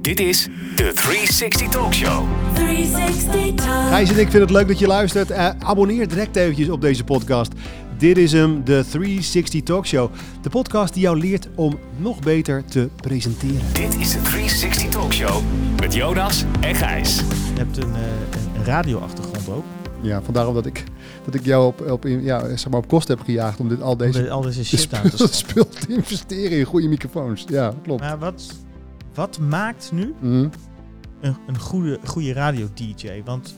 Dit is de 360 Talk Show. 360 Talk. Gijs en ik vinden het leuk dat je luistert. Eh, abonneer direct eventjes op deze podcast. Dit is hem, de 360 Talk Show. De podcast die jou leert om nog beter te presenteren. Dit is de 360 Talk Show met Jonas en Gijs. Je hebt een, eh, een- radioachtergrond ook. Ja, vandaar omdat ik, dat ik jou op, op, ja, zeg maar op kosten heb gejaagd om dit, al Om deze de- al deze shit spul, aan te spul te investeren in goede microfoons. Ja, klopt. Maar wat, wat maakt nu Mhm. een, een goede, goede radio-dj? Want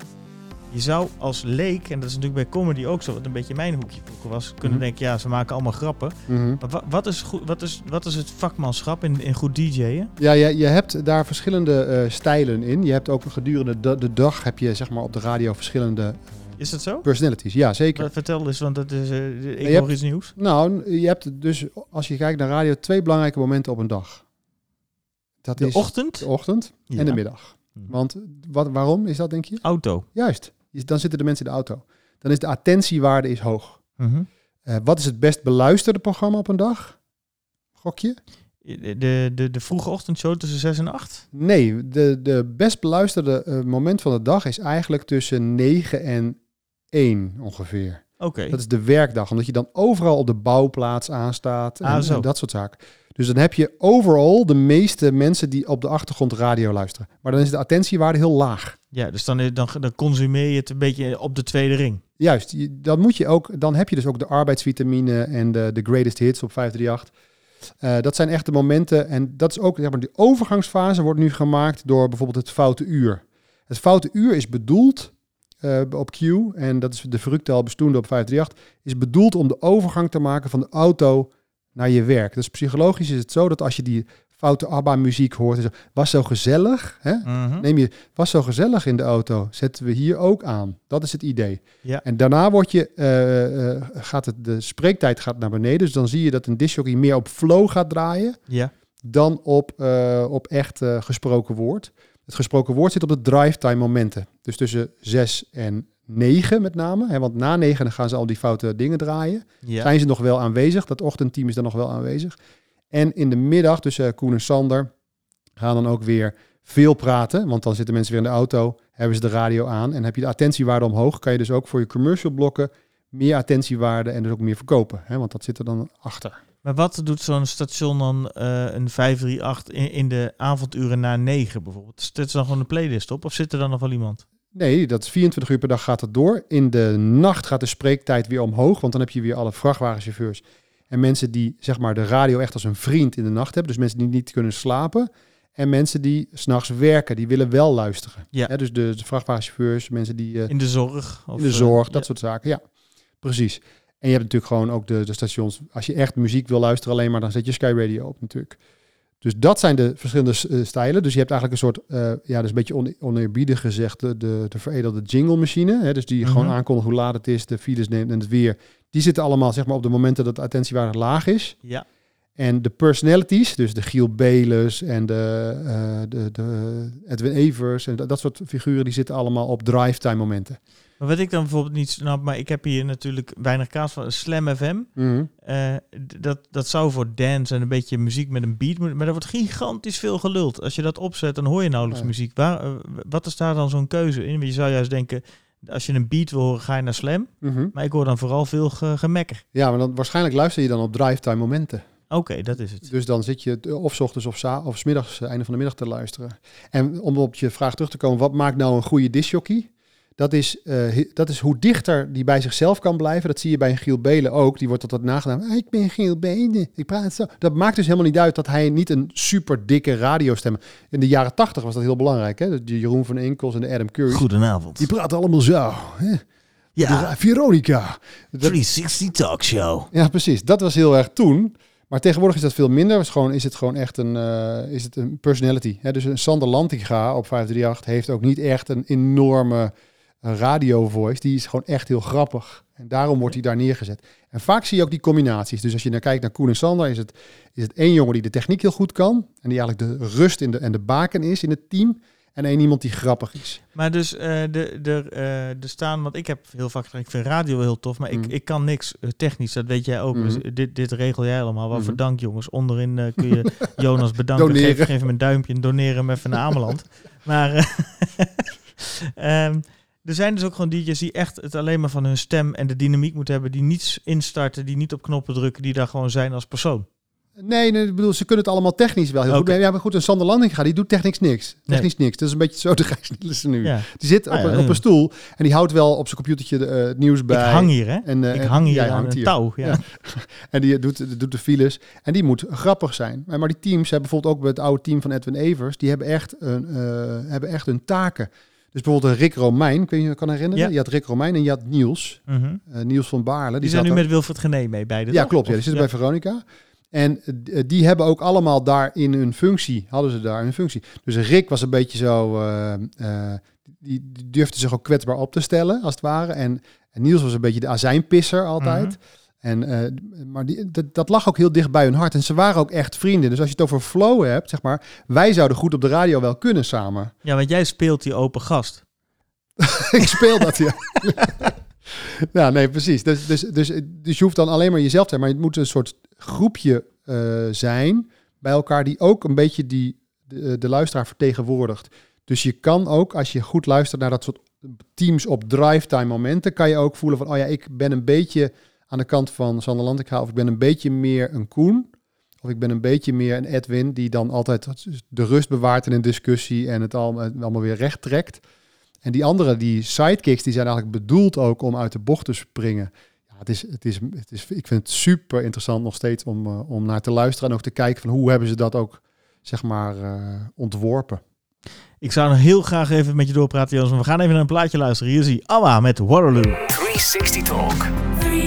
je zou als leek, en dat is natuurlijk bij comedy ook zo, wat een beetje mijn hoekje vroeger was, kunnen Mhm. denken, ja, ze maken allemaal grappen. Mhm. Maar wa- wat, is goed, wat, is, wat is het vakmanschap in, in goed DJ'en? Ja, je, je hebt daar verschillende eh, stijlen in. Je hebt ook gedurende de, de dag heb je zeg maar op de radio verschillende Is dat zo? personalities. Ja, zeker. Vertel eens, want dat is, eh, ik hoor iets nieuws. Nou, je hebt dus, als je kijkt naar radio, twee belangrijke momenten op een dag. Dat De is ochtend, de ochtend en Ja. de middag. Hmm. Want wat, waarom is dat, denk je? auto. Juist, dan zitten de mensen in de auto. Dan is de attentiewaarde is hoog. Mhm. Eh, wat is het best beluisterde programma op een dag? Gokje? De, de, de vroege ochtendshow tussen 6 en 8? Nee, de, de best beluisterde eh, moment van de dag is eigenlijk tussen 9 en 1 ongeveer. Dat is de werkdag, omdat je dan overal op de bouwplaats aanstaat en, Ah, en dat soort zaken. Dus dan heb je overal de meeste mensen die op de achtergrond radio luisteren. Maar dan is de attentiewaarde heel laag. Ja, dus dan, dan, dan consumeer je het een beetje op de tweede ring. Juist, dan, moet je ook, dan heb je dus ook de arbeidsvitamine en de, de greatest hits op 538. Eh, dat zijn echt de momenten. En dat is ook, zeg maar, die overgangsfase wordt nu gemaakt door bijvoorbeeld het foute uur. Het foute uur is bedoeld eh, op Q, en dat is de Fructal bestoende op 538, is bedoeld om de overgang te maken van de auto naar je werk. Dus psychologisch is het zo dat als je die foute ABBA-muziek hoort, en zo, was zo gezellig, hè? Mhm. Neem je, was zo gezellig in de auto, zetten we hier ook aan. Dat is het idee. Ja. En daarna wordt je, eh, eh, gaat het, de spreektijd gaat naar beneden. Dus dan zie je dat een discjockey meer op flow gaat draaien Ja. dan op, op echt gesproken woord. Het gesproken woord zit op de drive time momenten. Dus tussen 6 en 9 met name. Hè, want na 9 dan gaan ze al die foute dingen draaien. Ja. Zijn ze nog wel aanwezig? Dat ochtendteam is dan nog wel aanwezig. En in de middag tussen Koen en Sander gaan dan ook weer veel praten. Want dan zitten mensen weer in de auto, hebben ze de radio aan. En heb je de attentiewaarde omhoog, kan je dus ook voor je commercial blokken meer attentiewaarde en dus ook meer verkopen. Hè? Want dat zit er dan achter. Maar wat doet zo'n station dan eh, een 538 in, in de avonduren na 9 bijvoorbeeld? Zet ze dan gewoon een playlist op of zit er dan nog wel iemand? Nee, dat is 24 uur per dag gaat het door. In de nacht gaat de spreektijd weer omhoog, want dan heb je weer alle vrachtwagenchauffeurs en mensen die zeg maar de radio echt als een vriend in de nacht hebben. Dus mensen die niet kunnen slapen en mensen die s'nachts werken, die willen wel luisteren. Ja. Dus de, de vrachtwagenchauffeurs, mensen die eh, In de zorg? Of, in de eh, zorg, dat ja. soort zaken. Ja, precies. En je hebt natuurlijk gewoon ook de, de stations. Als je echt muziek wil luisteren alleen maar, dan zet je Sky Radio op natuurlijk. Dus dat zijn de verschillende eh, stijlen. Dus je hebt eigenlijk een soort, eh, ja, dat is een beetje on, oneerbiedig gezegd, de, de, de veredelde jingle machine. Hè? Dus die gewoon Mhm. aankondigt hoe laat het is, de files neemt en het weer. Die zitten allemaal zeg maar op de momenten dat de attentiewaarde laag is. Ja. En de personalities, dus de Giel Beles en de, eh, de, de Edwin Evers en dat, dat soort figuren, die zitten allemaal op drive time momenten. Maar wat ik dan bijvoorbeeld niet snap, maar ik heb hier natuurlijk weinig kaas van Slam FM. Mhm. Eh, dat, dat zou voor dance en een beetje muziek met een beat moeten, maar er wordt gigantisch veel geluld. Als je dat opzet, dan hoor je nauwelijks Ja. muziek. Waar, eh, wat is daar dan zo'n keuze in? Want je zou juist denken, als je een beat wil horen, ga je naar Slam. Mhm. Maar ik hoor dan vooral veel ge- gemekker. Ja, maar dan, waarschijnlijk luister je dan op drive time momenten. Oké, dat is het. Dus dan zit je t- of 's ochtends of, of 's middags, eh, einde van de middag te luisteren. En om op je vraag terug te komen, wat maakt nou een goede discjockey? Dat is, eh, dat is hoe dichter die bij zichzelf kan blijven. Dat zie je bij een Giel Belen ook. Die wordt altijd nagedaan. "Ah, ik ben Giel Belen, ik praat zo. Dat maakt dus helemaal niet uit dat hij niet een super dikke radiostem... In de jaren tachtig was dat heel belangrijk. Hè? De Jeroen van Enkels en de Adam Curry. Goedenavond. Die praten allemaal zo. Hè? De- Veronica. Dat- 360 Talk Show. Ja, precies. Dat was heel erg toen. Maar tegenwoordig is dat veel minder. Is, gewoon, is het gewoon echt een, eh, is het een personality. Hè? Dus een Sander Lantinga op 538 heeft ook niet echt een enorme eh, radio voice. Die is gewoon echt heel grappig. En daarom wordt hij daar neergezet. En vaak zie je ook die combinaties. Dus als je naar kijkt naar Koen en Sander, is het, is het één jongen die de techniek heel goed kan. En die eigenlijk de rust in de, en de baken is in het team. en één iemand die grappig is. Maar dus eh de, de, eh, er staan, want ik heb heel vaak gezegd, ik vind radio heel tof, maar Mm. ik, ik kan niks eh, technisch, dat weet jij ook. Mhm. Dus dit, dit regel jij allemaal. Waarvoor Mhm. dank jongens. Onderin kun je Jonas bedanken. Doneren. Geef, geef hem een duimpje en doneer hem even naar Ameland. maar eh, ehm, er zijn dus ook gewoon DJ's die echt het alleen maar van hun stem en de dynamiek moeten hebben, die niets instarten, die niet op knoppen drukken, die daar gewoon zijn als persoon. Nee, nee, ik bedoel, ze kunnen het allemaal technisch wel heel goed. Ja, maar goed, een Sander Landing gaat, die doet technisch niks. Technisch niks. Dat is een beetje zo de Gijs nu. Ja. Die zit op, Ah, ja, een, op een stoel en die houdt wel op zijn computertje eh, het nieuws bij. ik hang hier, hè? En, eh, ik hang hier jij aan hangt een hier. touw. Ja. Ja. En die doet, doet de files. En die moet grappig zijn. Maar die teams hebben bijvoorbeeld ook bij het oude team van Edwin Evers, die hebben echt een, eh, hebben echt hun taken. Dus bijvoorbeeld een Rick Romein, kun je je kan herinneren? Ja. Je had Rick Romein en je had Niels, Mhm. eh, Niels van Baarle. Die, zijn nu met Wilfred Gené mee beide. Ja, toch? klopt. Ja, die zitten bij Veronica. En eh, die hebben ook allemaal daar in hun functie, hadden ze daar hun functie. Dus Rick was een beetje zo, eh, eh, die, die durfde zich ook kwetsbaar op te stellen, als het ware. En, en Niels was een beetje de azijnpisser altijd. Mhm. En, eh, maar die, dat, dat lag ook heel dicht bij hun hart. En ze waren ook echt vrienden. Dus als je het over flow hebt, zeg maar, wij zouden goed op de radio wel kunnen samen. Ja, want jij speelt die open gast. ik speel dat, ja. ja, nee, precies. Dus, dus, dus, dus je hoeft dan alleen maar jezelf te hebben. Maar het moet een soort groepje eh, zijn bij elkaar die ook een beetje die, de, de luisteraar vertegenwoordigt. Dus je kan ook, als je goed luistert naar dat soort teams op drive time momenten, kan je ook voelen van, oh ja, ik ben een beetje aan de kant van Sander Lantinga, of ik ben een beetje meer een Koen. Of ik ben een beetje meer een Edwin, die dan altijd de rust bewaart in een discussie en het allemaal, allemaal weer recht trekt. En die andere, die sidekicks, die zijn eigenlijk bedoeld ook om uit de bocht te springen. Ja, het is, het is, het is, ik vind het super interessant nog steeds om, eh, om naar te luisteren en ook te kijken van hoe hebben ze dat ook, zeg maar, eh, ontworpen. Ik zou nog heel graag even met je doorpraten, Jonas. Maar we gaan even naar een plaatje luisteren. Hier zie je Awa met Waterloo. 360 Talk. 360